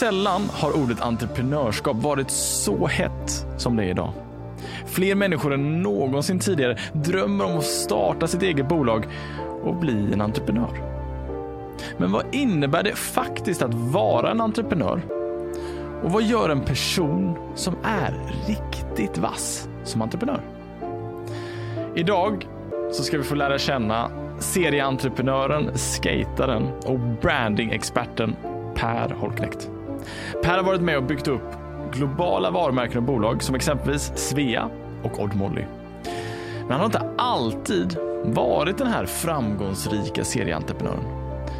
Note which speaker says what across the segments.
Speaker 1: Sällan har ordet entreprenörskap varit så hett som det är idag. Fler människor än någonsin tidigare drömmer om att starta sitt eget bolag och bli en entreprenör. Men vad innebär det faktiskt att vara en entreprenör? Och vad gör en person som är riktigt vass som entreprenör? Idag så ska vi få lära känna serieentreprenören, skataren och brandingexperten Per Holknekt. Per har varit med och byggt upp globala varumärken och bolag som exempelvis Svea och Odd Molly. Men han har inte alltid varit den här framgångsrika serieentreprenören.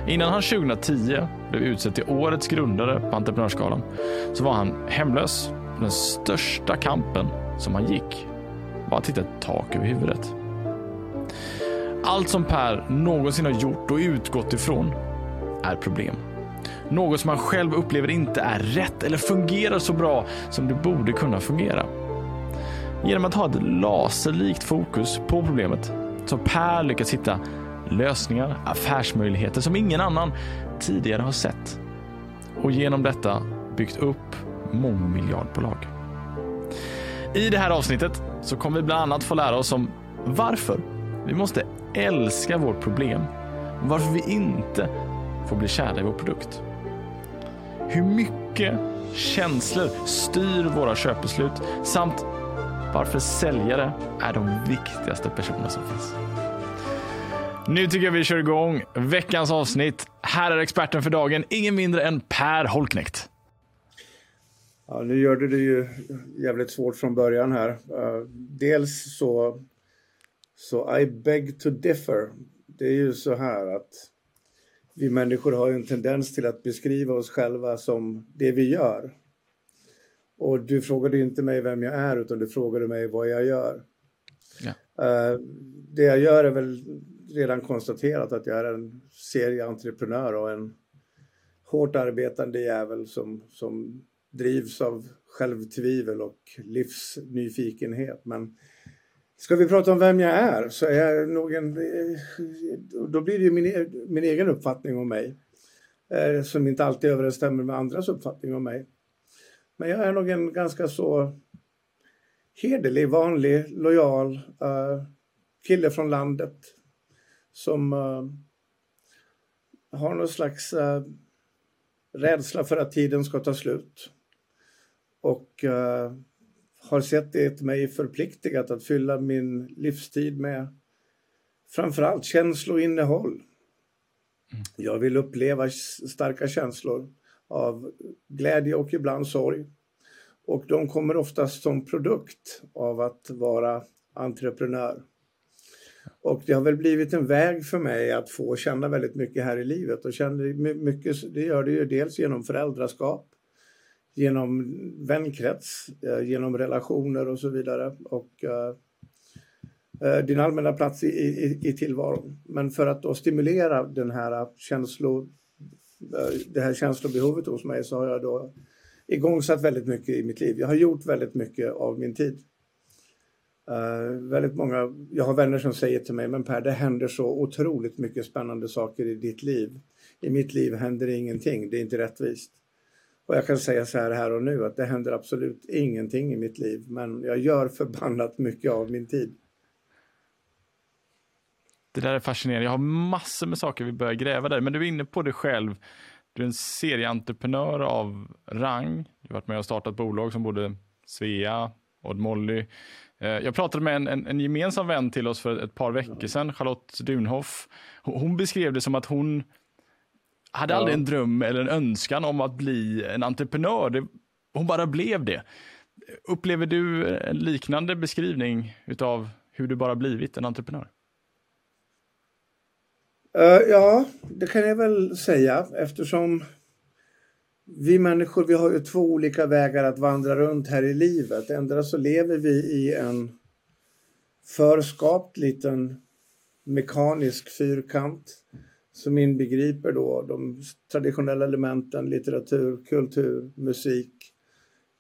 Speaker 1: Innan han 2010 blev utsedd till årets grundare på Entreprenörsgalan så var han hemlös. Den största kampen som han gick var att hitta ett tak över huvudet. Allt som Per någonsin har gjort och utgått ifrån är problem. Något som man själv upplever inte är rätt eller fungerar så bra som det borde kunna fungera. Genom att ha ett laserlikt fokus på problemet så har Per lyckats hitta lösningar, affärsmöjligheter som ingen annan tidigare har sett. Och genom detta byggt upp mångmiljardbolag. I det här avsnittet så kommer vi bland annat få lära oss om varför vi måste älska vårt problem varför vi inte får bli kära i vår produkt. Hur mycket känslor styr våra köpbeslut samt varför säljare är de viktigaste personerna som finns. Nu tycker jag vi kör igång veckans avsnitt. Här är experten för dagen, ingen mindre än Per Holknekt.
Speaker 2: Ja, nu gör du det ju jävligt svårt från början här. Eh, dels så, så I beg to differ. Det är ju så här att vi människor har en tendens till att beskriva oss själva som det vi gör. Och du frågade inte mig vem jag är utan du frågade mig vad jag gör. Ja. Uh, det jag gör är väl redan konstaterat att jag är en serieentreprenör och en hårt arbetande jävel som, som drivs av självtvivel och livsnyfikenhet. Men ska vi prata om vem jag är så är jag nog en... Då blir det ju min, min egen uppfattning om mig eh, som inte alltid överensstämmer med andras uppfattning om mig. Men jag är nog en ganska så hederlig, vanlig, lojal uh, kille från landet som uh, har någon slags uh, rädsla för att tiden ska ta slut. Och uh, har sett det mig förpliktigat att fylla min livstid med framförallt känsloinnehåll. Mm. Jag vill uppleva starka känslor av glädje och ibland sorg. Och de kommer oftast som produkt av att vara entreprenör. Och det har väl blivit en väg för mig att få känna väldigt mycket här i livet och känner mycket, det gör det ju dels genom föräldraskap, genom vänkrets, eh, genom relationer och så vidare och eh, eh, din allmänna plats i, i, i tillvaron. Men för att då stimulera den här känslo, det här känslobehovet hos mig så har jag då igångsatt väldigt mycket i mitt liv. Jag har gjort väldigt mycket av min tid. Uh, väldigt många, jag har vänner som säger till mig, men Per, det händer så otroligt mycket spännande saker i ditt liv. I mitt liv händer ingenting, det är inte rättvist. Och jag kan säga så här här och nu att det händer absolut ingenting i mitt liv, men jag gör förbannat mycket av min tid.
Speaker 1: Det där är fascinerande. Jag har massor med saker vi börjar gräva där, men du är inne på det själv. Du är en serieentreprenör av rang. Du har varit med och startat bolag som både Svea, Odd Molly, Eh, jag pratade med en, en, en, gemensam vän till oss för ett par veckor sedan, Charlotte Dunhoff. Hon beskrev det som att hon hade aldrig en dröm eller en önskan om att bli en entreprenör. Det, hon bara blev det. Upplever du en liknande beskrivning av hur du bara blivit en entreprenör?
Speaker 2: Uh, ja, det kan jag väl säga eftersom vi människor vi har ju två olika vägar att vandra runt här i livet. Ändra så lever vi i en förskapt liten mekanisk fyrkant som inbegriper då de traditionella elementen litteratur, kultur, musik,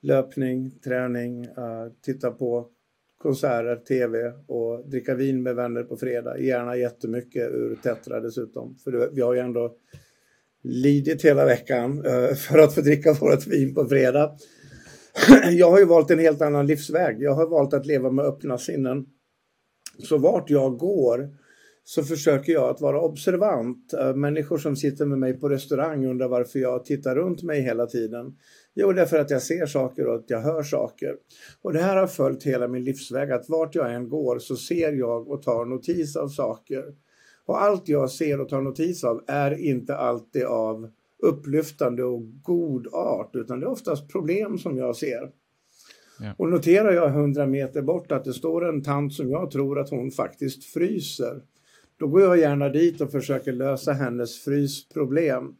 Speaker 2: löpning, träning, eh, titta på konserter, tv och dricka vin med vänner på fredag. Gärna jättemycket ur Tetra dessutom. För vi har ju ändå lidit hela veckan eh, för att få dricka vårt vin på fredag. Jag har ju valt en helt annan livsväg. Jag har valt att leva med öppna sinnen. Så vart jag går så försöker jag att vara observant. Eh, människor som sitter med mig på restaurang undrar varför jag tittar runt mig hela tiden. Jo, det är för att jag ser saker och att jag hör saker. Och det här har följt hela min livsväg, att vart jag än går så ser jag och tar notis av saker. Och allt jag ser och tar notis av är inte alltid av upplyftande och god art, utan det är oftast problem som jag ser. Ja. Och noterar jag hundra meter bort att det står en tant som jag tror att hon faktiskt fryser, då går jag gärna dit och försöker lösa hennes frysproblem.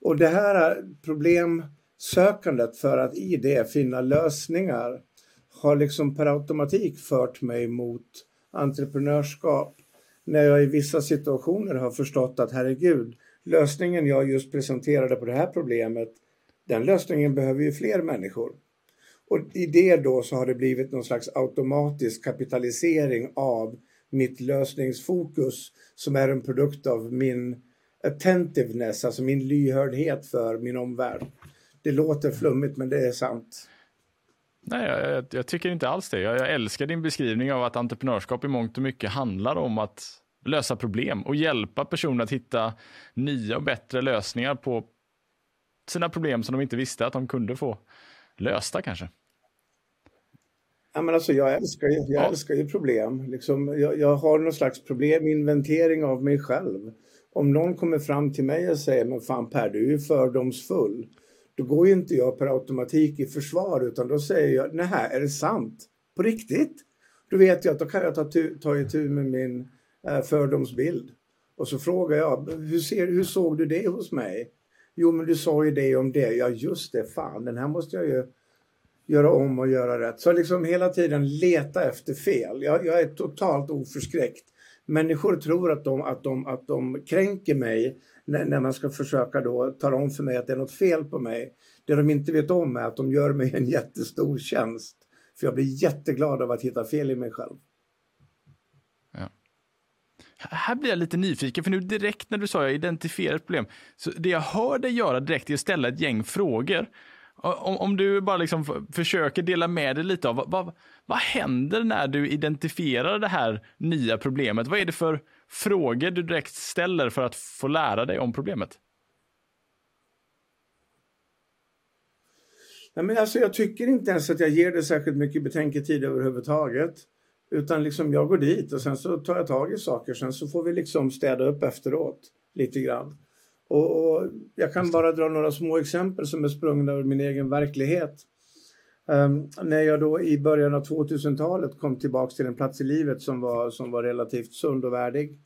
Speaker 2: Och det här problemsökandet för att i det finna lösningar har liksom per automatik fört mig mot entreprenörskap. När jag i vissa situationer har förstått att herregud, lösningen jag just presenterade på det här problemet, den lösningen behöver ju fler människor. Och i det då så har det blivit någon slags automatisk kapitalisering av mitt lösningsfokus som är en produkt av min attentiveness, alltså min lyhördhet för min omvärld. Det låter flummigt men det är sant.
Speaker 1: Nej, jag, jag tycker inte alls det. Jag, jag, älskar din beskrivning av att entreprenörskap i mångt och mycket handlar om att lösa problem och hjälpa personer att hitta nya och bättre lösningar på sina problem som de inte visste att de kunde få lösta kanske.
Speaker 2: Ja, men alltså, jag älskar ju, jag ja. älskar ju problem. Liksom, jag, jag, har någon slags probleminventering av mig själv. Om någon kommer fram till mig och säger men fan Per, du är ju fördomsfull. Då går ju inte jag per automatik i försvar utan då säger jag nej, är det sant? På riktigt? Då vet jag att då kan jag ta, ta itu med min eh, fördomsbild. Och så frågar jag, hur, ser, hur såg du det hos mig? Jo, men du sa ju det om det. Ja, just det, fan, den här måste jag ju göra om och göra rätt. Så liksom hela tiden leta efter fel. Jag, jag är totalt oförskräckt. Människor tror att de, att de, att de kränker mig när, när, man ska försöka då tala om för mig att det är något fel på mig. Det de inte vet om är att de gör mig en jättestor tjänst. För jag blir jätteglad av att hitta fel i mig själv.
Speaker 1: Ja. Här blir jag lite nyfiken, för nu direkt när du sa jag identifierar ett problem, så det jag hör dig göra direkt är att ställa ett gäng frågor. Om, om du bara liksom försöker dela med dig lite av vad, vad, vad händer när du identifierar det här nya problemet? Vad är det för frågor du direkt ställer för att få lära dig om problemet?
Speaker 2: Nej, men alltså, jag tycker inte ens att jag ger det särskilt mycket betänketid överhuvudtaget. Utan liksom jag går dit och sen så tar jag tag i saker. Sen så får vi liksom städa upp efteråt lite grann. Och, och jag kan bara dra några små exempel som är sprungna ur min egen verklighet. Um, när jag då i början av 2000-talet kom tillbaks till en plats i livet som var, som var relativt sund och värdig.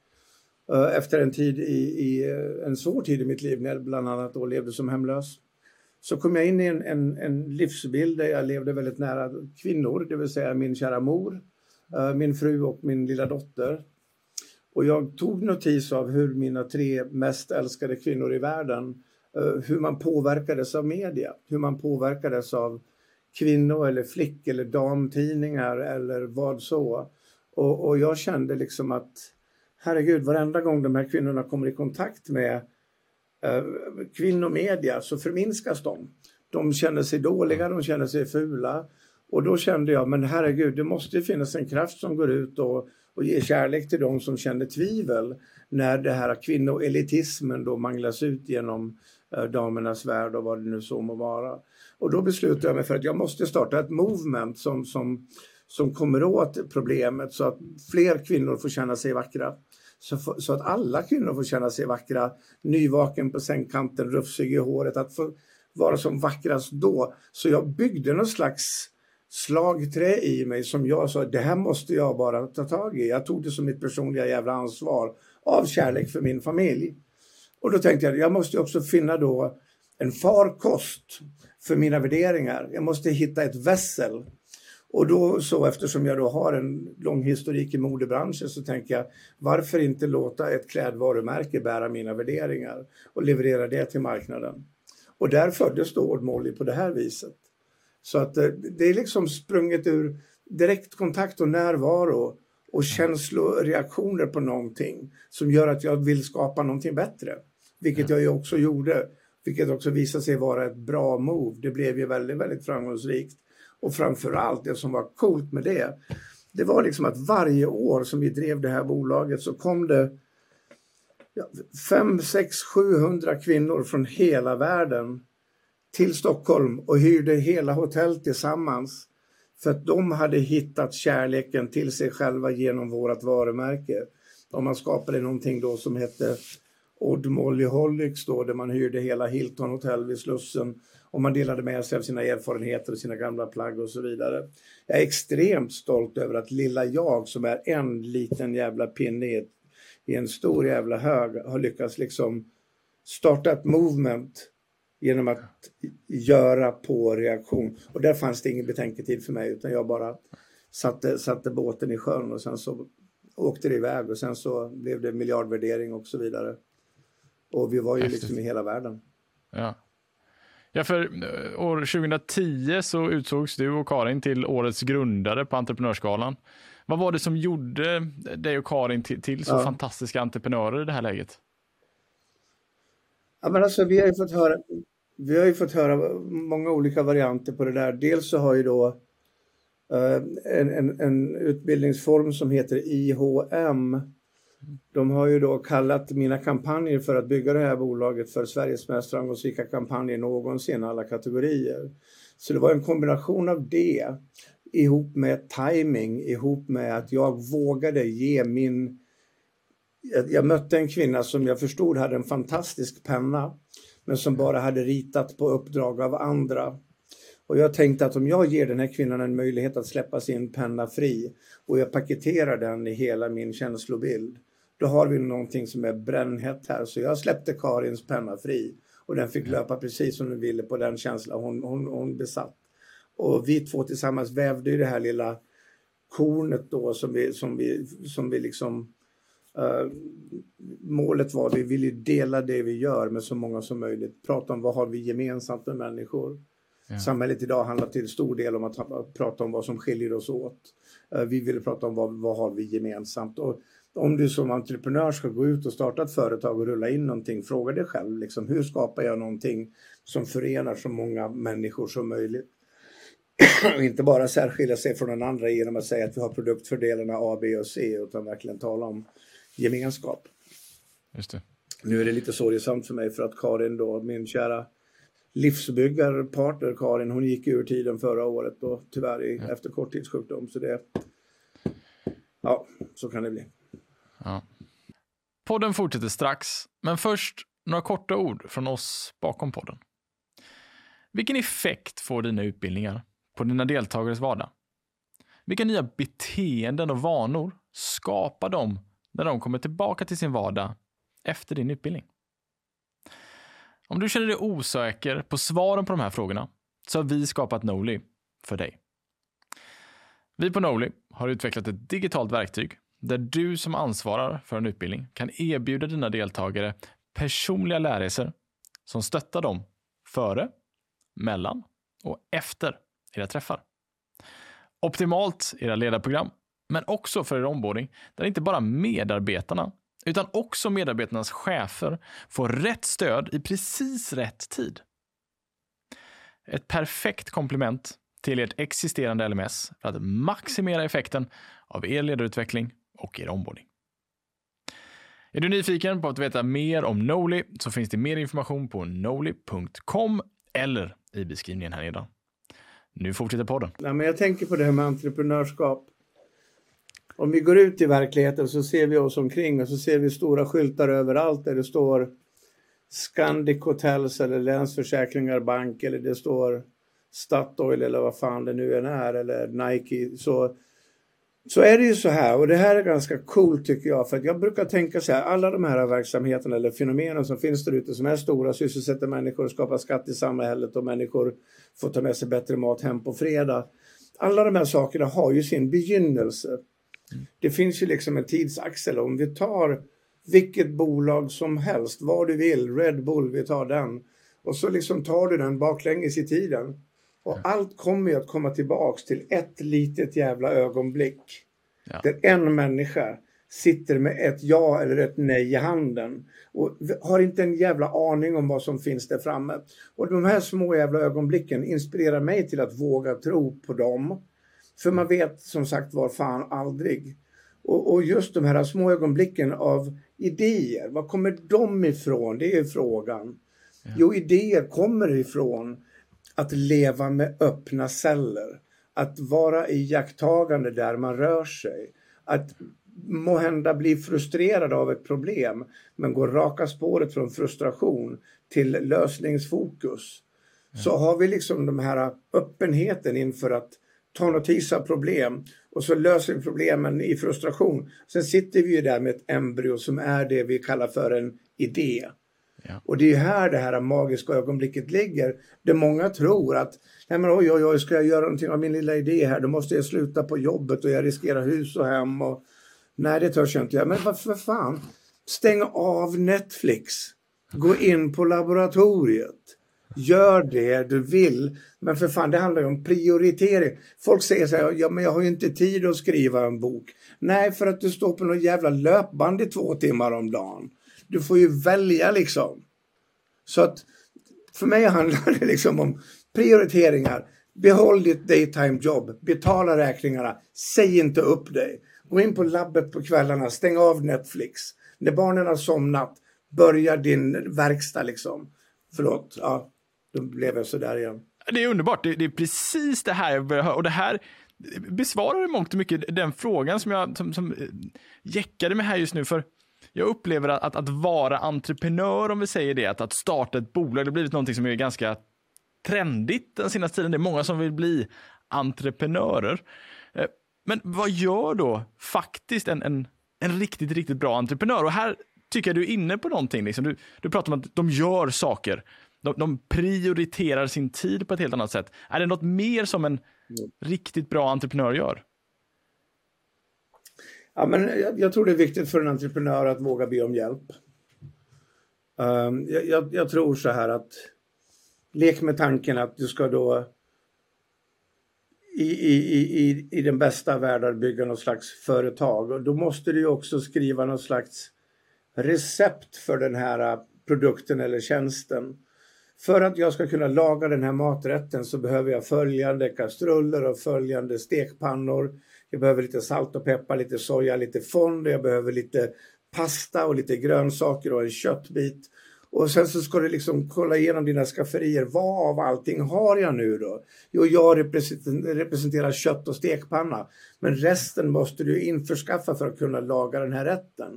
Speaker 2: Uh, efter en tid i, i, en svår tid i mitt liv när jag bland annat då levde som hemlös. Så kom jag in i en, en, en livsbild där jag levde väldigt nära kvinnor, det vill säga min kära mor, uh, min fru och min lilla dotter. Och jag tog notis av hur mina tre mest älskade kvinnor i världen, uh, hur man påverkades av media, hur man påverkades av kvinno eller flick eller damtidningar eller vad så. Och, och jag kände liksom att herregud, varenda gång de här kvinnorna kommer i kontakt med eh, kvinnomedia så förminskas de. De känner sig dåliga, de känner sig fula. Och då kände jag, men herregud, det måste finnas en kraft som går ut och, och ge kärlek till de som känner tvivel när det här kvinnoelitismen då manglas ut genom eh, damernas värld och vad det nu så må vara. Och då beslutade jag mig för att jag måste starta ett movement som, som, som kommer åt problemet så att fler kvinnor får känna sig vackra. Så, så att alla kvinnor får känna sig vackra, nyvaken på sängkanten, rufsig i håret, att få vara som vackrast då. Så jag byggde någon slags slagträ i mig som jag sa, det här måste jag bara ta tag i. Jag tog det som mitt personliga jävla ansvar av kärlek för min familj. Och då tänkte jag, jag måste också finna då en farkost för mina värderingar. Jag måste hitta ett vässel. Och då så eftersom jag då har en lång historik i modebranschen så tänker jag varför inte låta ett klädvarumärke bära mina värderingar och leverera det till marknaden. Och där föddes då Odd Molly på det här viset. Så att eh, det är liksom sprunget ur direktkontakt och närvaro och känsloreaktioner på någonting som gör att jag vill skapa någonting bättre. Vilket jag ju också gjorde. Vilket också visade sig vara ett bra move. Det blev ju väldigt, väldigt framgångsrikt. Och framförallt det som var coolt med det. Det var liksom att varje år som vi drev det här bolaget så kom det 5, 6, 700 kvinnor från hela världen till Stockholm och hyrde hela hotell tillsammans. För att de hade hittat kärleken till sig själva genom vårt varumärke. Och man skapade någonting då som hette Odd Molly Holics då, där man hyrde hela Hilton Hotel vid Slussen och man delade med sig av sina erfarenheter och sina gamla plagg och så vidare. Jag är extremt stolt över att lilla jag som är en liten jävla pinne i, i en stor jävla hög har lyckats liksom starta ett movement genom att göra på reaktion. Och där fanns det ingen betänketid för mig utan jag bara satte, satte båten i sjön och sen så åkte det iväg och sen så blev det miljardvärdering och så vidare. Och vi var ju liksom i hela världen.
Speaker 1: Ja. Ja, för eh, år 2010 så utsågs du och Karin till årets grundare på Entreprenörsgalan. Vad var det som gjorde dig och Karin till, till så ja. fantastiska entreprenörer i det här läget?
Speaker 2: Ja, men alltså, vi har ju fått höra, vi har ju fått höra många olika varianter på det där. Dels så har ju då eh, en, en, en, utbildningsform som heter IHM. De har ju då kallat mina kampanjer för att bygga det här bolaget för Sveriges mest framgångsrika kampanjer någonsin, alla kategorier. Så det var en kombination av det ihop med timing, ihop med att jag vågade ge min... Jag mötte en kvinna som jag förstod hade en fantastisk penna men som bara hade ritat på uppdrag av andra. Och jag tänkte att om jag ger den här kvinnan en möjlighet att släppa sin penna fri och jag paketerar den i hela min känslobild, då har vi någonting som är brännhett här. Så jag släppte Karins penna fri och den fick löpa precis som den ville på den känsla hon, hon, hon besatt. Och vi två tillsammans vävde ju det här lilla kornet då som vi, som vi, som vi liksom Uh, målet var att vi ville dela det vi gör med så många som möjligt. Prata om vad har vi gemensamt med människor. Ja. Samhället idag handlar till stor del om att prata om vad som skiljer oss åt. Uh, vi ville prata om vad, vad har vi gemensamt. Och om du som entreprenör ska gå ut och starta ett företag och rulla in någonting, fråga dig själv liksom, hur skapar jag någonting som förenar så många människor som möjligt. och inte bara särskilja sig från den andra genom att säga att vi har produktfördelarna A, B och C utan verkligen tala om gemenskap.
Speaker 1: Just det.
Speaker 2: Nu är det lite sorgesamt för mig för att Karin då, min kära livsbyggarpartner Karin, hon gick ur tiden förra året och tyvärr i, ja. efter korttidssjukdom. Så det, ja, så kan det bli.
Speaker 1: Ja. Podden fortsätter strax, men först några korta ord från oss bakom podden. Vilken effekt får dina utbildningar på dina deltagares vardag? Vilka nya beteenden och vanor skapar de när de kommer tillbaka till sin vardag efter din utbildning. Om du känner dig osäker på svaren på de här frågorna så har vi skapat Noli för dig. Vi på Noli har utvecklat ett digitalt verktyg där du som ansvarar för en utbildning kan erbjuda dina deltagare personliga lärresor som stöttar dem före, mellan och efter era träffar. Optimalt era ledarprogram men också för er onboarding, där inte bara medarbetarna, utan också medarbetarnas chefer får rätt stöd i precis rätt tid. Ett perfekt komplement till ert existerande LMS för att maximera effekten av er ledarutveckling och er onboarding. Är du nyfiken på att veta mer om Noli så finns det mer information på noli.com eller i beskrivningen här nedan. Nu fortsätter podden.
Speaker 2: Ja, men jag tänker på det här med entreprenörskap. Om vi går ut i verkligheten så ser vi oss omkring och så ser vi stora skyltar överallt där det står Scandic Hotels eller Länsförsäkringar Bank eller det står Statoil eller vad fan det nu än är eller Nike. Så, så är det ju så här och det här är ganska coolt tycker jag för att jag brukar tänka så här alla de här verksamheterna eller fenomenen som finns där ute som är stora sysselsätter människor och skapar skatt i samhället och människor får ta med sig bättre mat hem på fredag. Alla de här sakerna har ju sin begynnelse. Det finns ju liksom en tidsaxel. Om vi tar vilket bolag som helst, vad du vill, Red Bull, vi tar den. Och så liksom tar du den baklänges i tiden. Och ja. allt kommer ju att komma tillbaks till ett litet jävla ögonblick. Ja. Där en människa sitter med ett ja eller ett nej i handen och har inte en jävla aning om vad som finns där framme. Och de här små jävla ögonblicken inspirerar mig till att våga tro på dem. För man vet som sagt var fan aldrig. Och, och just de här små ögonblicken av idéer, var kommer de ifrån? Det är frågan. Ja. Jo, idéer kommer ifrån att leva med öppna celler. Att vara iakttagande där man rör sig. Att må hända bli frustrerad av ett problem men gå raka spåret från frustration till lösningsfokus. Ja. Så har vi liksom den här öppenheten inför att ta notis av problem och så löser vi problemen i frustration. Sen sitter vi ju där med ett embryo som är det vi kallar för en idé. Ja. Och det är här det här magiska ögonblicket ligger. Där många tror att Nej, men oj, oj, oj, ska jag göra någonting av min lilla idé här då måste jag sluta på jobbet och jag riskerar hus och hem. Och... Nej, det törs jag inte göra. Men vad fan, stäng av Netflix. Gå in på laboratoriet. Gör det du vill. Men för fan, det handlar ju om prioritering. Folk säger så här, ja men jag har ju inte tid att skriva en bok. Nej, för att du står på något jävla löpband i två timmar om dagen. Du får ju välja liksom. Så att för mig handlar det liksom om prioriteringar. Behåll ditt daytime jobb, betala räkningarna, säg inte upp dig. Gå in på labbet på kvällarna, stäng av Netflix. När barnen har somnat, börja din verkstad liksom. Förlåt, ja, då blev jag sådär igen.
Speaker 1: Det är underbart, det, det är precis det här jag vill höra. Och det här besvarar i mångt och mycket den frågan som jag som, som eh, jäckade mig här just nu. För jag upplever att, att, att, vara entreprenör, om vi säger det, att, att starta ett bolag, det har blivit någonting som är ganska trendigt den senaste tiden. Det är många som vill bli entreprenörer. Eh, men vad gör då faktiskt en, en, en riktigt, riktigt bra entreprenör? Och här tycker jag du är inne på någonting. Liksom. Du, du pratar om att de gör saker. De, de, prioriterar sin tid på ett helt annat sätt. Är det något mer som en mm. riktigt bra entreprenör gör?
Speaker 2: Ja, men jag, jag, tror det är viktigt för en entreprenör att våga be om hjälp. Um, jag, jag, jag, tror så här att lek med tanken att du ska då i, i, i, i den bästa världar bygga något slags företag och då måste du också skriva något slags recept för den här produkten eller tjänsten. För att jag ska kunna laga den här maträtten så behöver jag följande kastruller och följande stekpannor. Jag behöver lite salt och peppar, lite soja, lite fond. Jag behöver lite pasta och lite grönsaker och en köttbit. Och sen så ska du liksom kolla igenom dina skafferier. Vad av allting har jag nu då? Jo, jag representerar kött och stekpanna. Men resten måste du införskaffa för att kunna laga den här rätten.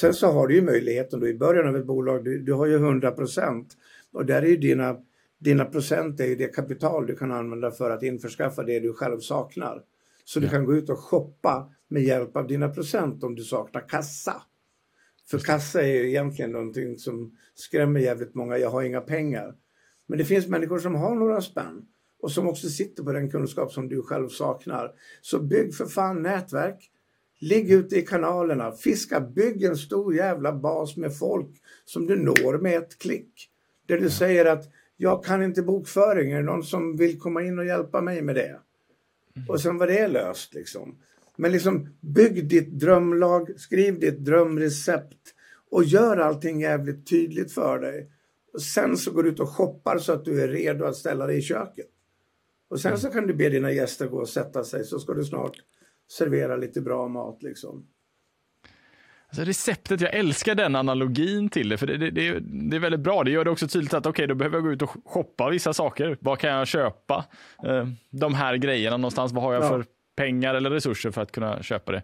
Speaker 2: Sen så har du ju möjligheten då i början av ett bolag, du, du har ju 100 procent och där är ju dina, dina procent är ju det kapital du kan använda för att införskaffa det du själv saknar. Så du kan gå ut och shoppa med hjälp av dina procent om du saknar kassa. För kassa är ju egentligen någonting som skrämmer jävligt många. Jag har inga pengar. Men det finns människor som har några spänn och som också sitter på den kunskap som du själv saknar. Så bygg för fan nätverk. Ligg ute i kanalerna, fiska, bygg en stor jävla bas med folk som du når med ett klick. Där du säger att jag kan inte bokföring, är det någon som vill komma in och hjälpa mig med det? Mm. Och sen var det löst liksom. Men liksom bygg ditt drömlag, skriv ditt drömrecept och gör allting jävligt tydligt för dig. Och sen så går du ut och shoppar så att du är redo att ställa dig i köket. Och sen så kan du be dina gäster gå och sätta sig så ska du snart servera lite bra mat liksom.
Speaker 1: Alltså receptet, jag älskar den analogin till det, för det, det, det, det är väldigt bra. Det gör det också tydligt att okej, okay, då behöver jag gå ut och shoppa vissa saker. Vad kan jag köpa? Eh, de här grejerna någonstans, vad har jag ja. för pengar eller resurser för att kunna köpa det?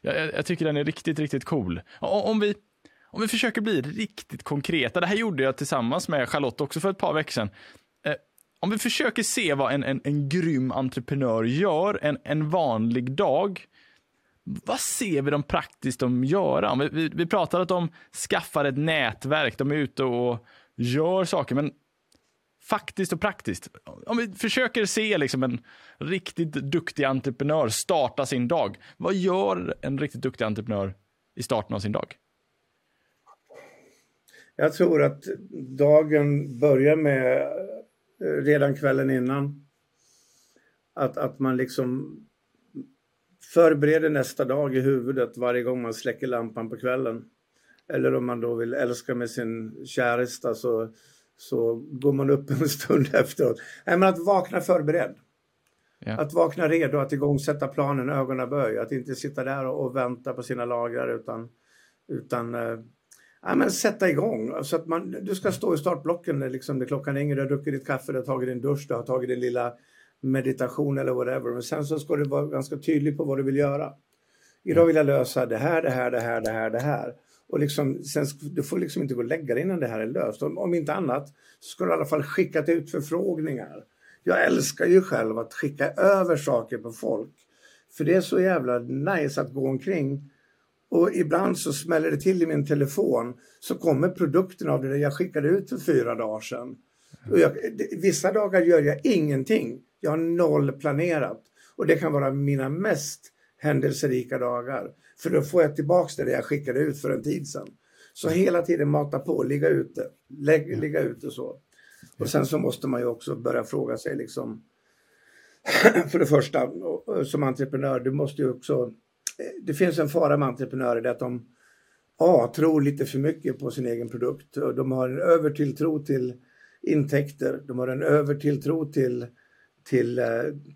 Speaker 1: Jag, jag tycker den är riktigt, riktigt cool. Om vi, om vi försöker bli riktigt konkreta, det här gjorde jag tillsammans med Charlotte också för ett par veckor sedan. Eh, om vi försöker se vad en, en, en grym entreprenör gör en, en vanlig dag, vad ser vi dem praktiskt de göra? Vi, vi, vi pratar att de skaffar ett nätverk, de är ute och gör saker, men faktiskt och praktiskt. Om vi försöker se liksom en riktigt duktig entreprenör starta sin dag. Vad gör en riktigt duktig entreprenör i starten av sin dag?
Speaker 2: Jag tror att dagen börjar med eh, redan kvällen innan. Att, att man liksom förbereder nästa dag i huvudet varje gång man släcker lampan på kvällen. Eller om man då vill älska med sin käresta så, så går man upp en stund efteråt. Nej, men att vakna förberedd. Ja. Att vakna redo att igångsätta planen ögonaböj. Att inte sitta där och, vänta på sina lagrar utan, utan eh, ja, men sätta igång. Så att man, du ska stå i startblocken när, liksom, när klockan ringer, du har druckit ditt kaffe, du har tagit din dusch, du har tagit din lilla meditation eller whatever. Men sen så ska du vara ganska tydlig på vad du vill göra. Idag vill jag lösa det här, det här, det här, det här, det här. Och liksom, sen, du får liksom inte gå och lägga dig innan det här är löst. Om, om inte annat så ska du i alla fall skicka ut förfrågningar. Jag älskar ju själv att skicka över saker på folk. För det är så jävla nice att gå omkring och ibland så smäller det till i min telefon så kommer produkten av det jag skickade ut för fyra dagar sedan. Jag, vissa dagar gör jag ingenting. Jag har noll planerat. Och det kan vara mina mest händelserika dagar. För då får jag tillbaka det jag skickade ut för en tid sedan. Så hela tiden mata på, ligga ute, lägg, ligga ute så. Och sen så måste man ju också börja fråga sig liksom för det första som entreprenör, du måste ju också det finns en fara med entreprenörer, det är att de A. tror lite för mycket på sin egen produkt. Och de har en övertilltro till intäkter, de har en övertilltro till, till eh,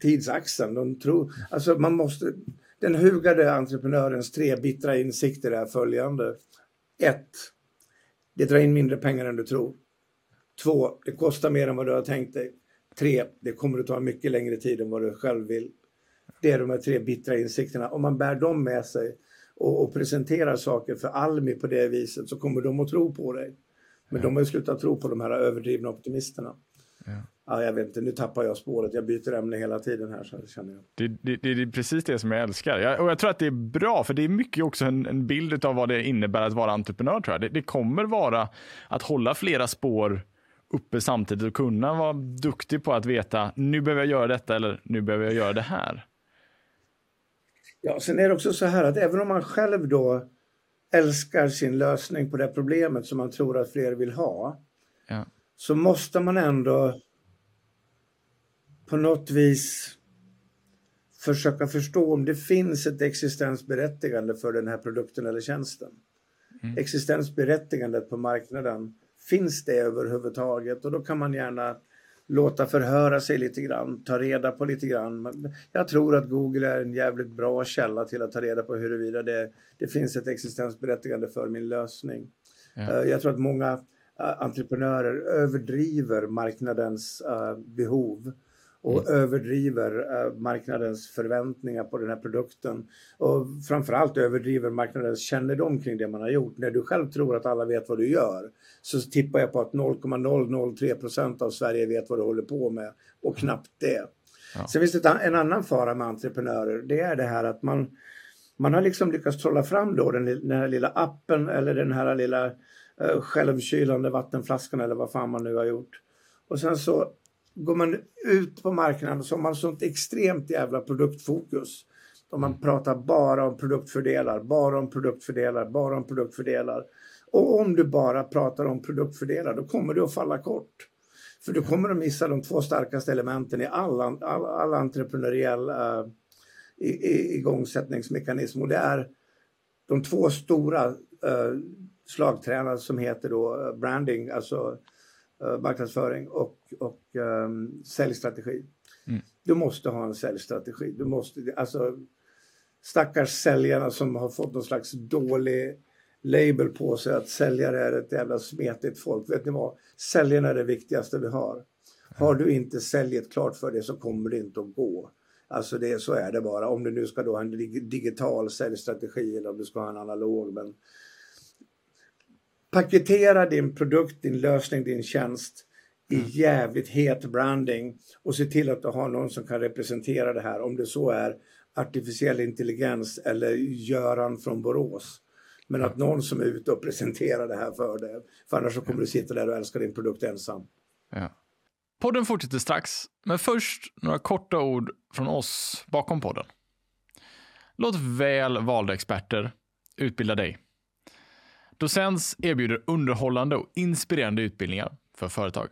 Speaker 2: tidsaxeln. De tror, alltså man måste, den hugade entreprenörens tre bittra insikter är följande. 1. Det drar in mindre pengar än du tror. 2. Det kostar mer än vad du har tänkt dig. 3. Det kommer att ta mycket längre tid än vad du själv vill. Det är de här tre bittra insikterna. Om man bär dem med sig och, och presenterar saker för Almi på det viset så kommer de att tro på dig. Men de har ju slutat tro på de här överdrivna optimisterna. Ja. ja. jag vet inte, nu tappar jag spåret. Jag byter ämne hela tiden här. Så känner jag.
Speaker 1: Det, det, det är precis det som jag älskar. Jag, och jag tror att det är bra, för det är mycket också en, en bild av vad det innebär att vara entreprenör. tror jag. Det, det kommer vara att hålla flera spår uppe samtidigt och kunna vara duktig på att veta nu behöver jag göra detta eller nu behöver jag göra det här.
Speaker 2: Ja, sen är det också så här att även om man själv då älskar sin lösning på det problemet som man tror att fler vill ha. Ja. Så måste man ändå på något vis försöka förstå om det finns ett existensberättigande för den här produkten eller tjänsten. Mm. Existensberättigandet på marknaden, finns det överhuvudtaget? Och då kan man gärna låta förhöra sig lite grann, ta reda på lite grann. Jag tror att Google är en jävligt bra källa till att ta reda på huruvida det, det finns ett existensberättigande för min lösning. Ja. Eh, jag tror att många eh, entreprenörer överdriver marknadens uh, behov och mm. överdriver uh, marknadens förväntningar på den här produkten. Och framförallt överdriver marknadens kännedom kring det man har gjort. När du själv tror att alla vet vad du gör så tippar jag på att 0,003 procent av Sverige vet vad du håller på med och knappt det. Ja. Sen finns det en annan fara med entreprenörer. Det är det här att man, man har liksom lyckats trolla fram då den, den här lilla appen eller den här lilla uh, självkylande vattenflaskan eller vad fan man nu har gjort. Och sen så går man ut på marknaden så har man sånt extremt jävla produktfokus. Om man pratar bara om produktfördelar, bara om produktfördelar, bara om produktfördelar. Och om du bara pratar om produktfördelar då kommer du att falla kort. För du kommer att missa de två starkaste elementen i all, all, all entreprenöriell uh, i, i, igångsättningsmekanism och det är de två stora uh, slagtränare som heter då uh, branding, alltså marknadsföring och, och um, säljstrategi. Mm. Du måste ha en säljstrategi. Du måste, alltså, stackars säljarna som har fått någon slags dålig label på sig att säljare är ett jävla smetigt folk. Vet ni vad? Säljarna är det viktigaste vi har. Har du inte säljet klart för dig så kommer det inte att gå. Alltså det, så är det bara. Om du nu ska då ha en digital säljstrategi eller om du ska ha en analog. Men paketera din produkt, din lösning, din tjänst i mm. jävligt het branding och se till att du har någon som kan representera det här. Om det så är artificiell intelligens eller Göran från Borås. Men att någon som är ute och presenterar det här för dig. För annars så kommer du sitta där och älska din produkt ensam.
Speaker 1: Ja. Podden fortsätter strax, men först några korta ord från oss bakom podden. Låt väl valda experter utbilda dig. Docens erbjuder underhållande och inspirerande utbildningar för företag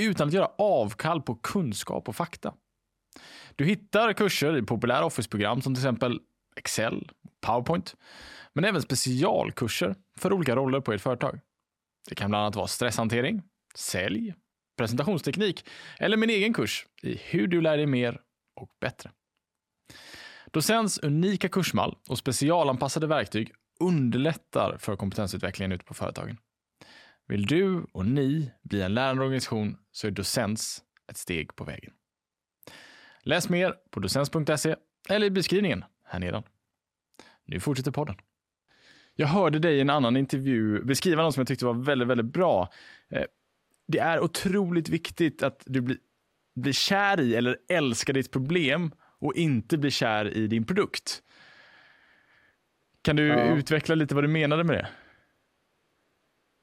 Speaker 1: utan att göra avkall på kunskap och fakta. Du hittar kurser i populära Office-program som till exempel Excel, PowerPoint, men även specialkurser för olika roller på ert företag. Det kan bland annat vara stresshantering, sälj, presentationsteknik eller min egen kurs i hur du lär dig mer och bättre. Docents unika kursmall och specialanpassade verktyg underlättar för kompetensutvecklingen ute på företagen. Vill du och ni bli en lärande organisation så är Docens ett steg på vägen. Läs mer på docens.se eller i beskrivningen här nedan. Nu fortsätter podden. Jag hörde dig i en annan intervju beskriva något som jag tyckte var väldigt, väldigt bra. Eh, det är otroligt viktigt att du blir, blir kär i eller älskar ditt problem och inte blir kär i din produkt. Kan du ja. utveckla lite vad du menade med det?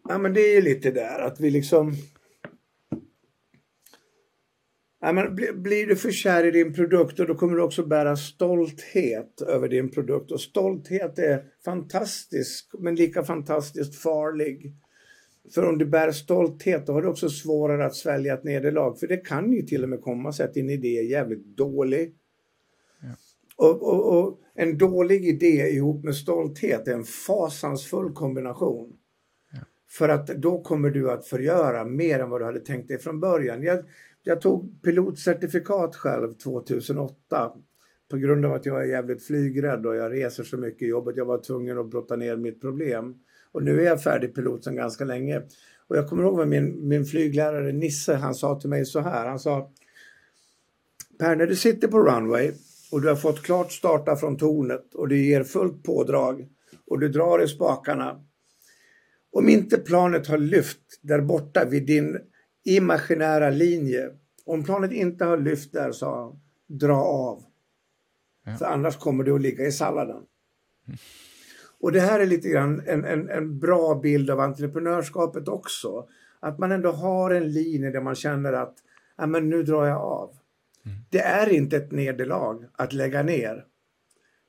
Speaker 2: Ja, men det är ju lite där att vi liksom... Ja, men blir du för kär i din produkt och då kommer du också bära stolthet över din produkt. Och stolthet är fantastisk, men lika fantastiskt farlig. För om du bär stolthet då har du också svårare att svälja ett nederlag. För det kan ju till och med komma sig att din idé är jävligt dålig. Ja. Och, och, och, en dålig idé ihop med stolthet är en fasansfull kombination. Ja. För att då kommer du att förgöra mer än vad du hade tänkt dig från början. Jag, jag tog pilotcertifikat själv 2008 på grund av att jag är jävligt flygrädd och jag reser så mycket i jobbet. Jag var tvungen att brotta ner mitt problem. Och nu är jag färdig pilot sedan ganska länge. Och jag kommer ihåg vad min, min flyglärare Nisse, han sa till mig så här. Han sa Per, när du sitter på runway och du har fått klart starta från tornet och du ger fullt pådrag och du drar i spakarna. Om inte planet har lyft där borta vid din imaginära linje. Om planet inte har lyft där, sa han, dra av. Ja. För annars kommer du att ligga i salladen. Mm. Och det här är lite grann en, en, en bra bild av entreprenörskapet också. Att man ändå har en linje där man känner att men nu drar jag av. Mm. Det är inte ett nederlag att lägga ner.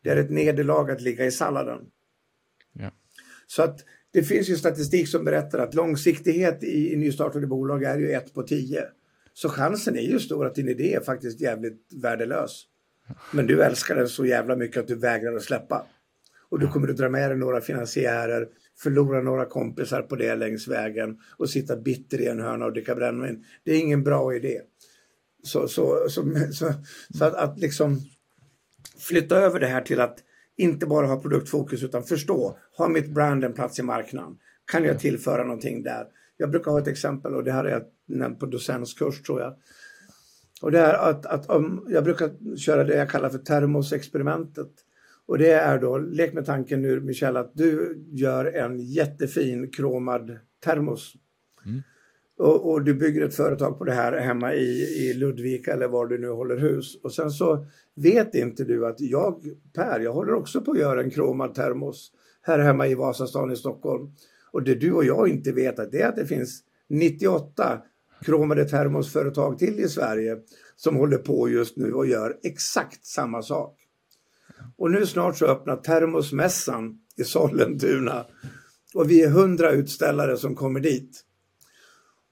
Speaker 2: Det är ett nederlag att ligga i salladen. Ja. Så att det finns ju statistik som berättar att långsiktighet i, i nystartade bolag är ju ett på tio. Så chansen är ju stor att din idé är faktiskt jävligt värdelös. Men du älskar den så jävla mycket att du vägrar att släppa. Och du kommer att dra med dig några finansiärer, förlora några kompisar på det längs vägen och sitta bitter i en hörna och dricka brännvin. Det är ingen bra idé. Så, så, så, så, så att, att liksom flytta över det här till att inte bara ha produktfokus utan förstå, har mitt brand en plats i marknaden? Kan jag tillföra någonting där? Jag brukar ha ett exempel och det här är jag nämnt på docenskurs tror jag. Och det är att, att om, jag brukar köra det jag kallar för termosexperimentet. Och det är då, lek med tanken nu Michel, att du gör en jättefin kromad termos. Mm. Och, och, du bygger ett företag på det här hemma i, i Ludvika eller var du nu håller hus. Och sen så vet inte du att jag, Per, jag håller också på att göra en kromad termos här hemma i Vasastan i Stockholm. Och det du och jag inte vet att det är att det finns 98 kromade termosföretag till i Sverige som håller på just nu och gör exakt samma sak. Och nu snart så öppnar Termosmässan i Sollentuna. Och vi är hundra utställare som kommer dit.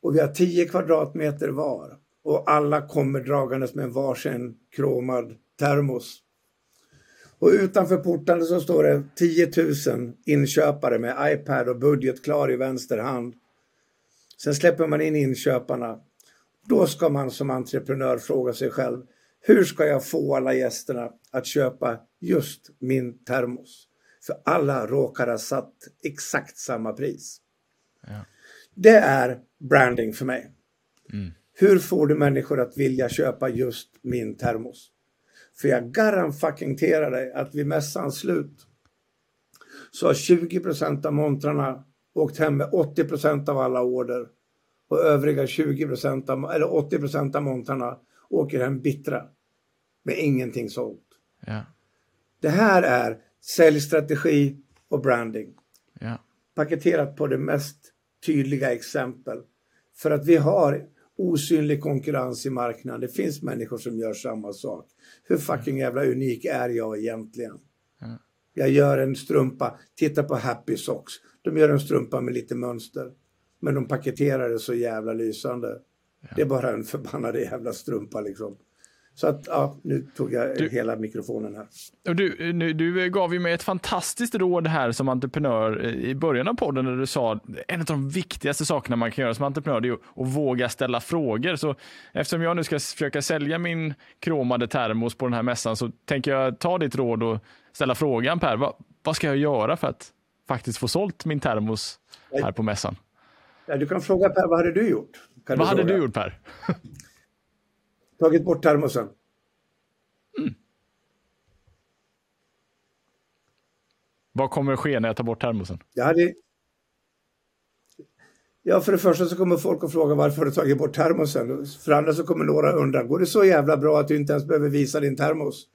Speaker 2: Och vi har 10 kvadratmeter var. Och alla kommer dragandes med varsin kromad termos. Och utanför portarna så står det 10 000 inköpare med iPad och budget klar i vänster hand. Sen släpper man in inköparna. Då ska man som entreprenör fråga sig själv, hur ska jag få alla gästerna att köpa just min termos? För alla råkar ha satt exakt samma pris. Ja. Det är branding för mig. Mm. Hur får du människor att vilja köpa just min termos? För jag garanterar dig att vid mässans slut så har 20% av montrarna åkt hem med 80% av alla order och övriga 20 av, eller 80% av montrarna åker hem bittra med ingenting sålt. Ja. Det här är säljstrategi och branding. Ja. Paketerat på det mest tydliga exempel. För att vi har osynlig konkurrens i marknaden. Det finns människor som gör samma sak. Hur fucking jävla unik är jag egentligen? Ja. Jag gör en strumpa, titta på Happy Socks. De gör en strumpa med lite mönster. Men de paketerar det så jävla lysande. Ja. Det är bara en förbannad jävla strumpa liksom. Så att, ja, nu tog jag du, hela mikrofonen här.
Speaker 1: Du, nu, du gav ju mig ett fantastiskt råd här som entreprenör i början av podden när du sa en av de viktigaste sakerna man kan göra som entreprenör är att våga ställa frågor. Så eftersom jag nu ska försöka sälja min kromade termos på den här mässan så tänker jag ta ditt råd och ställa frågan Per, vad, vad ska jag göra för att faktiskt få sålt min termos här på mässan?
Speaker 2: Ja, du kan fråga Per, vad hade du gjort?
Speaker 1: Kan vad du hade du gjort Per?
Speaker 2: Tagit bort termosen. Mm.
Speaker 1: Vad kommer att ske när jag tar bort termosen?
Speaker 2: Jag hade... Ja, för det första så kommer folk att fråga varför du tagit bort termosen. För det andra så kommer några undra, går det så jävla bra att du inte ens behöver visa din termos?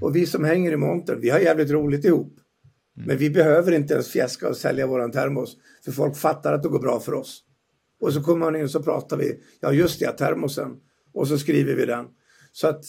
Speaker 2: Och vi som hänger i montern, vi har jävligt roligt ihop. Mm. Men vi behöver inte ens fjäska och sälja våran termos. För folk fattar att det går bra för oss. Och så kommer man in och så pratar vi, ja just det, termosen. Och så skriver vi den. Så att,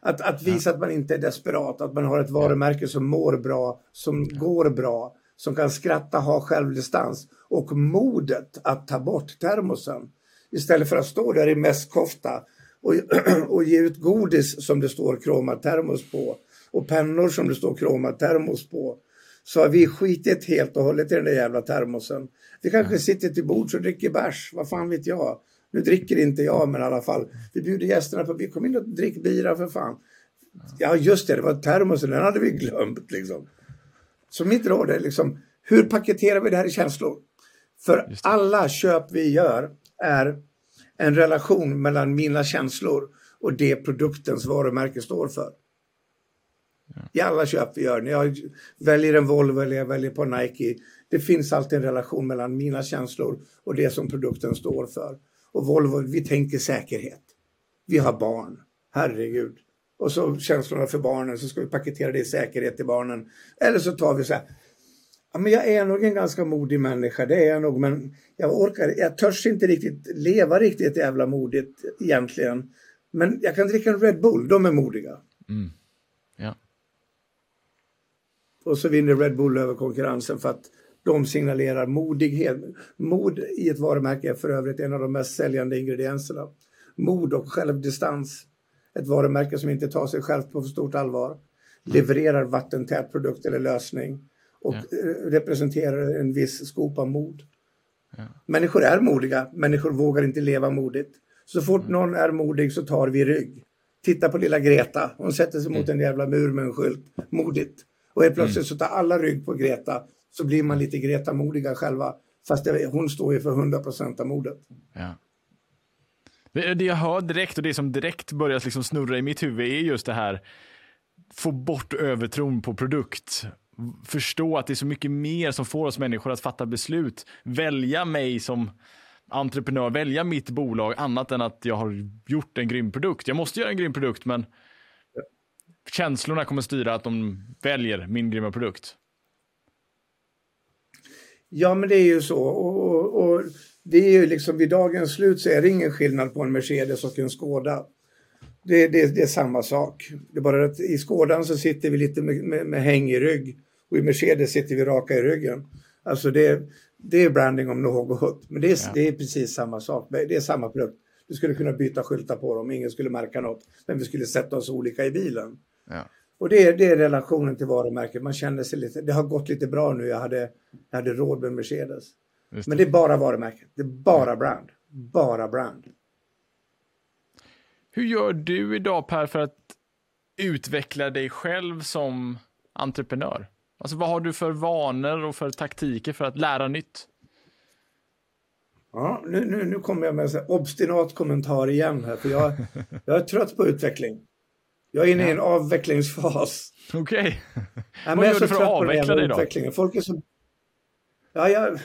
Speaker 2: att, att visa att man inte är desperat, att man har ett varumärke som mår bra, som går bra, som kan skratta, ha självdistans och modet att ta bort termosen. Istället för att stå där i mässkofta och, och ge ut godis som det står kromatermos på och pennor som det står kromatermos på så har vi skitit helt och hållet i den där jävla termosen. Vi kanske sitter till bords och dricker bärs, vad fan vet jag. Nu dricker inte jag, men i alla fall. Vi bjuder gästerna på, vi kom in och drick bira för fan. Ja, just det, det var termosen, den hade vi glömt liksom. Så mitt råd är liksom, hur paketerar vi det här i känslor? För alla köp vi gör är en relation mellan mina känslor och det produktens varumärke står för. I alla köp vi gör, när jag väljer en Volvo eller jag väljer på Nike, det finns alltid en relation mellan mina känslor och det som produkten står för. Och Volvo, vi tänker säkerhet. Vi har barn, herregud. Och så känslorna för barnen, så ska vi paketera det i säkerhet till barnen. Eller så tar vi så här, ja, men jag är nog en ganska modig människa, det är jag nog, men jag orkar, jag törs inte riktigt leva riktigt jävla modigt egentligen. Men jag kan dricka en Red Bull, de är modiga. Mm.
Speaker 1: Ja.
Speaker 2: Och så vinner Red Bull över konkurrensen för att de signalerar modighet. Mod i ett varumärke är för övrigt en av de mest säljande ingredienserna. Mod och självdistans. Ett varumärke som inte tar sig självt på för stort allvar. Levererar vattentät produkt eller lösning. Och ja. representerar en viss skopa mod. Ja. Människor är modiga, människor vågar inte leva modigt. Så fort mm. någon är modig så tar vi rygg. Titta på lilla Greta, hon sätter sig mot mm. en jävla mur med en skylt. Modigt. Och helt plötsligt mm. så tar alla rygg på Greta så blir man lite Greta-modiga själva. Fast det, hon står ju för 100 procent av modet.
Speaker 1: Ja. Det jag hör direkt och det som direkt börjar liksom snurra i mitt huvud är just det här få bort övertron på produkt. Förstå att det är så mycket mer som får oss människor att fatta beslut. Välja mig som entreprenör, välja mitt bolag annat än att jag har gjort en grym produkt. Jag måste göra en grym produkt men känslorna kommer styra att de väljer min grymma produkt.
Speaker 2: Ja, men det är ju så. Och, och, och, det är ju liksom vid dagens slut så är det ingen skillnad på en Mercedes och en Skoda. Det, det, det är samma sak. Det är bara att i Skådan så sitter vi lite med, med, med häng i rygg och i Mercedes sitter vi raka i ryggen. Alltså det, det är branding om något. Men det är, ja. det är precis samma sak. Det är samma produkt. Du skulle kunna byta skyltar på dem, ingen skulle märka något. Men vi skulle sätta oss olika i bilen.
Speaker 1: Ja.
Speaker 2: Och det är, det är relationen till varumärket. Man känner sig lite, det har gått lite bra nu. Jag hade, jag hade råd med Mercedes. Det. Men det är bara varumärket. Det är bara brand. Bara brand.
Speaker 1: Hur gör du idag Per för att utveckla dig själv som entreprenör? Alltså vad har du för vanor och för taktiker för att lära nytt?
Speaker 2: Ja, nu, nu, nu kommer jag med en obstinat kommentar igen här, för jag, jag är trött på utveckling. Jag är inne i en avvecklingsfas.
Speaker 1: Okej. Okay. Ja, Vad gör du för att avveckla dig då?
Speaker 2: Folk är så... Ja, jag,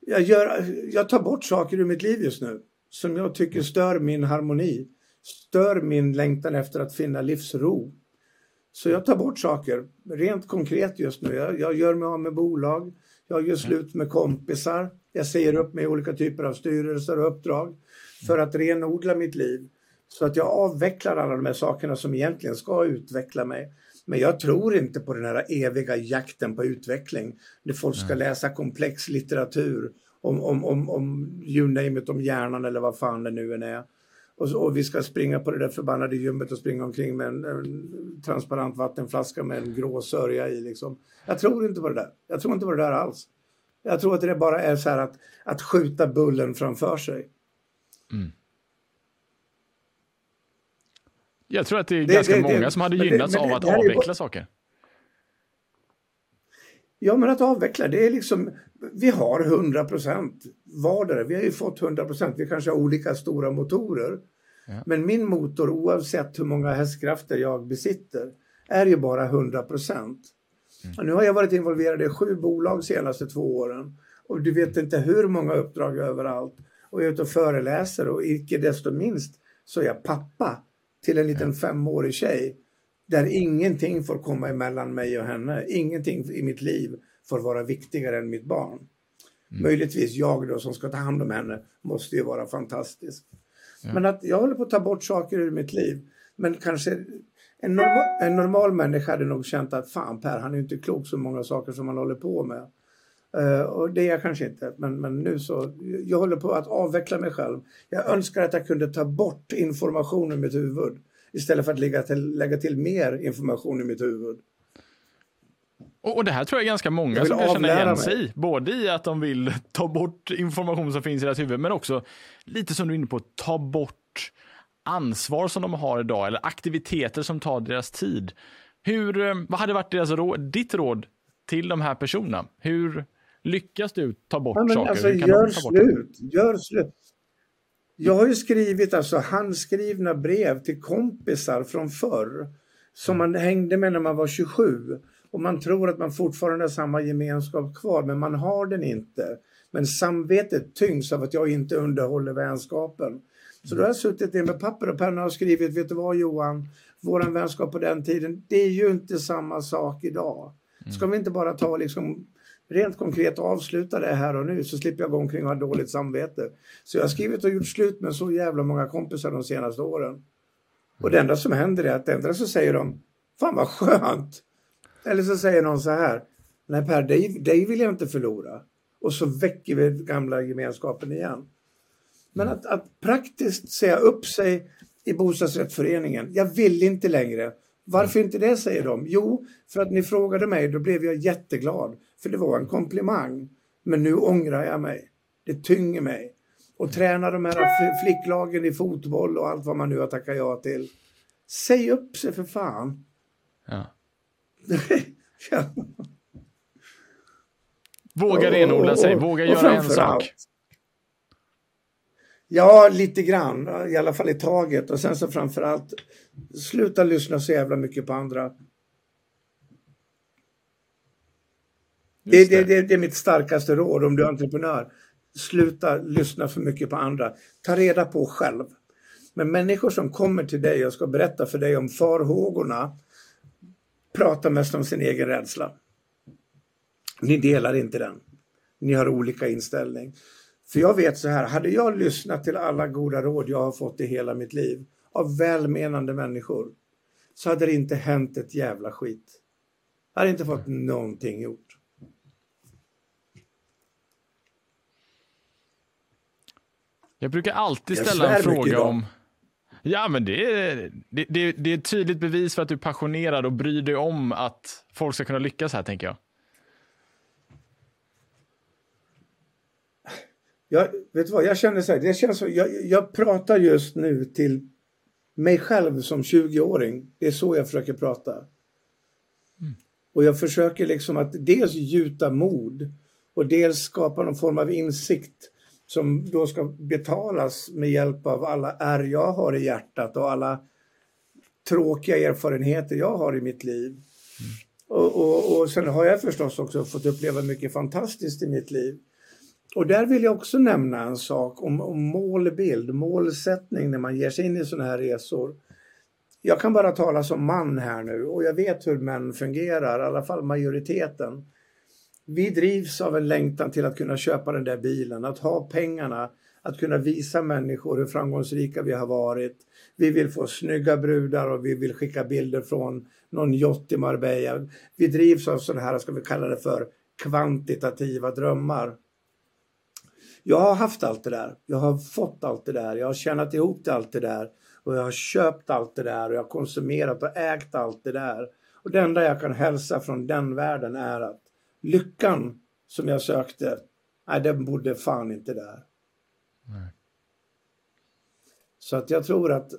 Speaker 2: jag, gör, jag tar bort saker ur mitt liv just nu som jag tycker stör min harmoni, stör min längtan efter att finna livsro. Så jag tar bort saker, rent konkret just nu. Jag, jag gör mig av med bolag, jag gör slut med kompisar, jag säger upp mig i olika typer av styrelser och uppdrag för att renodla mitt liv. Så att jag avvecklar alla de här sakerna som egentligen ska utveckla mig. Men jag tror inte på den här eviga jakten på utveckling. Där folk ska läsa komplex litteratur om, om, om, om you name it, om hjärnan eller vad fan det nu än är. och, och, vi ska springa på det där förbannade gymmet och springa omkring med en, en transparent vattenflaska med en grå sörja i. Liksom. Jag tror inte på det där. Jag tror inte på det där alls. Jag tror att det bara är så här att, att skjuta bullen framför sig. Mm.
Speaker 1: Jag tror att det är det, ganska det, många det, som hade gynnats av att avveckla saker.
Speaker 2: Ja, men att avveckla, det är liksom, vi har 100 procent vardera. Vi har ju fått 100 procent. Vi kanske har olika stora motorer. Ja. Men min motor, oavsett hur många hästkrafter jag besitter, är ju bara 100 procent. Mm. Nu har jag varit involverad i sju bolag de senaste två åren. Och du vet inte hur många uppdrag överallt. Och jag är ute och föreläser och icke desto minst så är jag pappa till en liten femårig tjej där ingenting får komma emellan mig och henne. Ingenting i mitt liv får vara viktigare än mitt barn. Mm. Möjligtvis jag då som ska ta hand om henne måste ju vara fantastisk. Ja. Men att jag håller på att ta bort saker ur mitt liv. Men kanske en normal, en normal människa hade nog känt att fan Per, han är inte klok så många saker som han håller på med. Uh, och det är jag kanske inte, men, men nu så, jag håller på att avveckla mig själv. Jag önskar att jag kunde ta bort information ur mitt huvud istället för att lägga till, lägga till mer information i mitt huvud.
Speaker 1: Och, och det här tror jag är ganska många som kan känna igen sig i. Både i att de vill ta bort information som finns i deras huvud, men också lite som du är inne på, ta bort ansvar som de har idag eller aktiviteter som tar deras tid. Hur, eh, vad hade varit deras råd, ditt råd till de här personerna? Hur lyckas du ta bort ja, saker?
Speaker 2: Alltså, gör slut, gör slut. Jag har ju skrivit alltså handskrivna brev till kompisar från förr som man hängde med när man var 27 och man tror att man fortfarande har samma gemenskap kvar men man har den inte. Men samvetet tyngs av att jag inte underhåller vänskapen. Så då har jag suttit ner med papper och penna och skrivit, vet du vad Johan, våran vänskap på den tiden, det är ju inte samma sak idag. Ska vi inte bara ta liksom rent konkret avsluta det här och nu så slipper jag gå omkring och ha dåligt samvete. Så jag har skrivit och gjort slut med så jävla många kompisar de senaste åren. Och det enda som händer är att det enda så säger de Fan vad skönt! Eller så säger någon så här Nej Per, dig, dig vill jag inte förlora. Och så väcker vi gamla gemenskapen igen. Men att, att praktiskt säga upp sig i bostadsrättsföreningen. Jag vill inte längre. Varför inte det, säger de. Jo, för att ni frågade mig, då blev jag jätteglad. För det var en komplimang. Men nu ångrar jag mig. Det tynger mig. Och träna de här flicklagen i fotboll och allt vad man nu har tackat ja till. Säg upp sig för fan.
Speaker 1: Ja. Våga renodla sig, våga göra en sak.
Speaker 2: Ja, lite grann. I alla fall i taget. Och sen så framförallt, sluta lyssna så jävla mycket på andra. Det, det. Det, det, är mitt starkaste råd om du är entreprenör. Sluta lyssna för mycket på andra. Ta reda på själv. Men människor som kommer till dig och ska berätta för dig om farhågorna pratar mest om sin egen rädsla. Ni delar inte den. Ni har olika inställning. För jag vet så här, hade jag lyssnat till alla goda råd jag har fått i hela mitt liv av välmenande människor så hade det inte hänt ett jävla skit. Jag hade inte fått någonting gjort.
Speaker 1: Jag brukar alltid ställa en fråga om... Ja, men det är, det, det, det är ett tydligt bevis för att du är passionerad och bryr dig om att folk ska kunna lyckas här, tänker jag.
Speaker 2: Jag, vet du vad, jag känner så här, det känns så, jag, jag pratar just nu till mig själv som 20-åring. Det är så jag försöker prata. Mm. Och jag försöker liksom att dels gjuta mod och dels skapa någon form av insikt som då ska betalas med hjälp av alla ärr jag har i hjärtat och alla tråkiga erfarenheter jag har i mitt liv. Mm. Och, och, och sen har jag förstås också fått uppleva mycket fantastiskt i mitt liv. Och där vill jag också nämna en sak om, om målbild, målsättning när man ger sig in i sådana här resor. Jag kan bara tala som man här nu och jag vet hur män fungerar, i alla fall majoriteten. Vi drivs av en längtan till att kunna köpa den där bilen, att ha pengarna, att kunna visa människor hur framgångsrika vi har varit. Vi vill få snygga brudar och vi vill skicka bilder från någon yacht i Marbella. Vi drivs av sådana här, ska vi kalla det för, kvantitativa drömmar. Jag har haft allt det där. Jag har fått allt det där. Jag har tjänat ihop allt det där. Och jag har köpt allt det där och jag har konsumerat och ägt allt det där. Och det enda jag kan hälsa från den världen är att lyckan som jag sökte, nej den bodde fan inte där. Nej. Så att jag tror att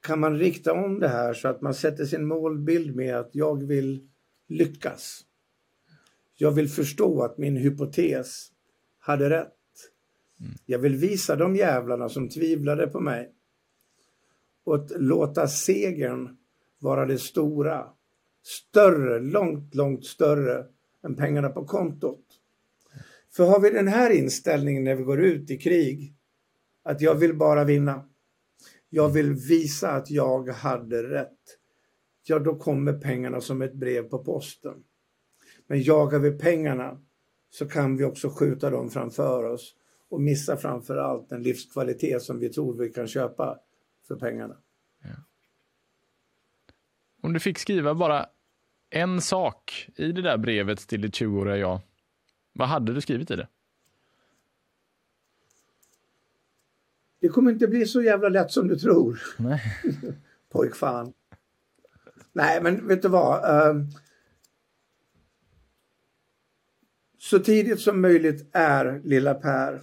Speaker 2: kan man rikta om det här så att man sätter sin målbild med att jag vill lyckas. Jag vill förstå att min hypotes hade rätt. Mm. Jag vill visa de jävlarna som tvivlade på mig och att låta segern vara det stora. Större, långt, långt större än pengarna på kontot. För har vi den här inställningen när vi går ut i krig, att jag vill bara vinna. Jag vill visa att jag hade rätt. Ja, då kommer pengarna som ett brev på posten. Men jagar vi pengarna så kan vi också skjuta dem framför oss och missa framför allt den livskvalitet som vi tror vi kan köpa för pengarna. Ja.
Speaker 1: Om du fick skriva bara en sak i det där brevet till ditt 20-åriga jag, vad hade du skrivit i det?
Speaker 2: Det kommer inte bli så jävla lätt som du tror.
Speaker 1: Nej.
Speaker 2: Pojkfan. Nej, men vet du vad? Uh, så tidigt som möjligt är lilla Per.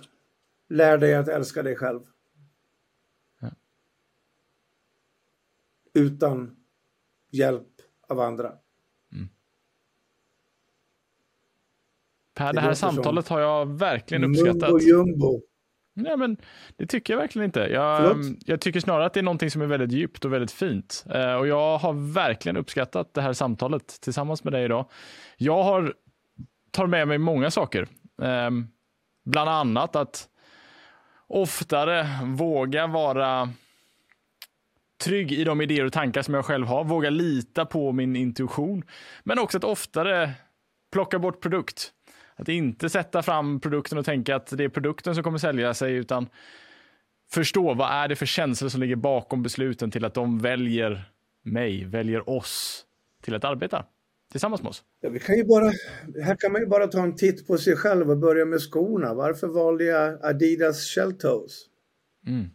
Speaker 2: Lär dig att älska dig själv. utan hjälp av andra. Mm.
Speaker 1: Per, det, det här samtalet har jag verkligen uppskattat.
Speaker 2: Mumbo jumbo.
Speaker 1: Nej, men det tycker jag verkligen inte. Jag, jag, tycker snarare att det är någonting som är väldigt djupt och väldigt fint. Eh, och jag har verkligen uppskattat det här samtalet tillsammans med dig idag. Jag har tar med mig många saker. Eh, bland annat att oftare våga vara trygg i de idéer och tankar som jag själv har, våga lita på min intuition, men också att oftare plocka bort produkt. Att inte sätta fram produkten och tänka att det är produkten som kommer sälja sig, utan förstå vad är det för känslor som ligger bakom besluten till att de väljer mig, väljer oss till att arbeta tillsammans med oss.
Speaker 2: Ja, vi kan ju bara, här kan man ju bara ta en titt på sig själv och börja med skorna. Varför valde jag Adidas Shelltoes? Mm.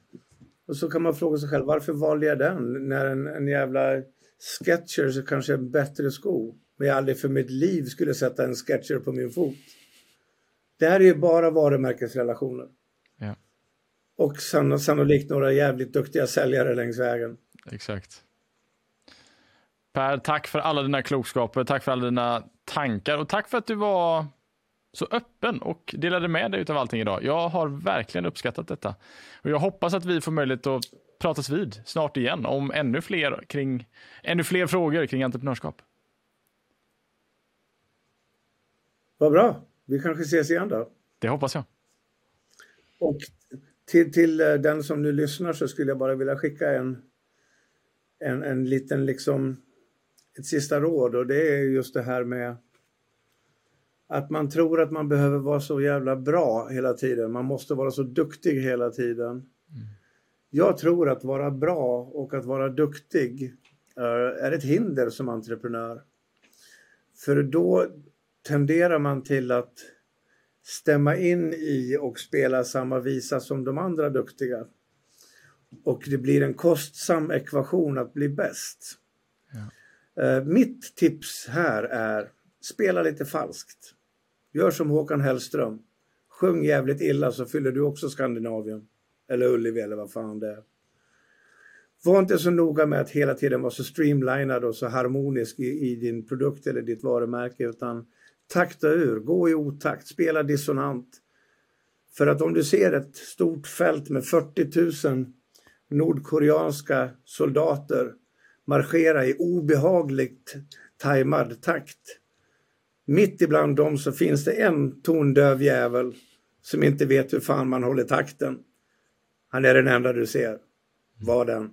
Speaker 2: Och så kan man fråga sig själv, varför valde jag den? När en, en jävla Skechers är kanske en bättre sko. Men jag aldrig för mitt liv skulle sätta en Sketcher på min fot. Det här är ju bara varumärkesrelationer.
Speaker 1: Ja.
Speaker 2: Och sann sannolikt några jävligt duktiga säljare längs vägen.
Speaker 1: Exakt. Per, tack för alla dina klokskaper, tack för alla dina tankar och tack för att du var så öppen och delade med dig av allting idag. Jag har verkligen uppskattat detta. Och jag hoppas att vi får möjlighet att pratas vid snart igen om ännu fler, kring, ännu fler frågor kring entreprenörskap.
Speaker 2: Vad bra. Vi kanske ses igen då.
Speaker 1: Det hoppas jag.
Speaker 2: Och till, till eh, den som nu lyssnar så skulle jag bara vilja skicka en, en, en liten liksom ett sista råd och det är just det här med att man tror att man behöver vara så jävla bra hela tiden. Man måste vara så duktig hela tiden. Mm. Jag tror att vara bra och att vara duktig uh, är ett hinder som entreprenör. För då tenderar man till att stämma in i och spela samma visa som de andra duktiga. Och det blir en kostsam ekvation att bli bäst. Eh, mitt tips här är spela lite falskt. Gör som Håkan Hellström. Sjung jävligt illa så fyller du också Skandinavien. Eller Ullevi eller vad fan det är. Var inte så noga med att hela tiden vara så streamlinad och så harmonisk i, i din produkt eller ditt varumärke utan takta ur, gå i otakt, spela dissonant. För att om du ser ett stort fält med 40 000 nordkoreanska soldater marschera i obehagligt tajmad takt mitt ibland dem så finns det en tondöv jävel som inte vet hur fan man håller takten. Han är den enda du ser. Var den.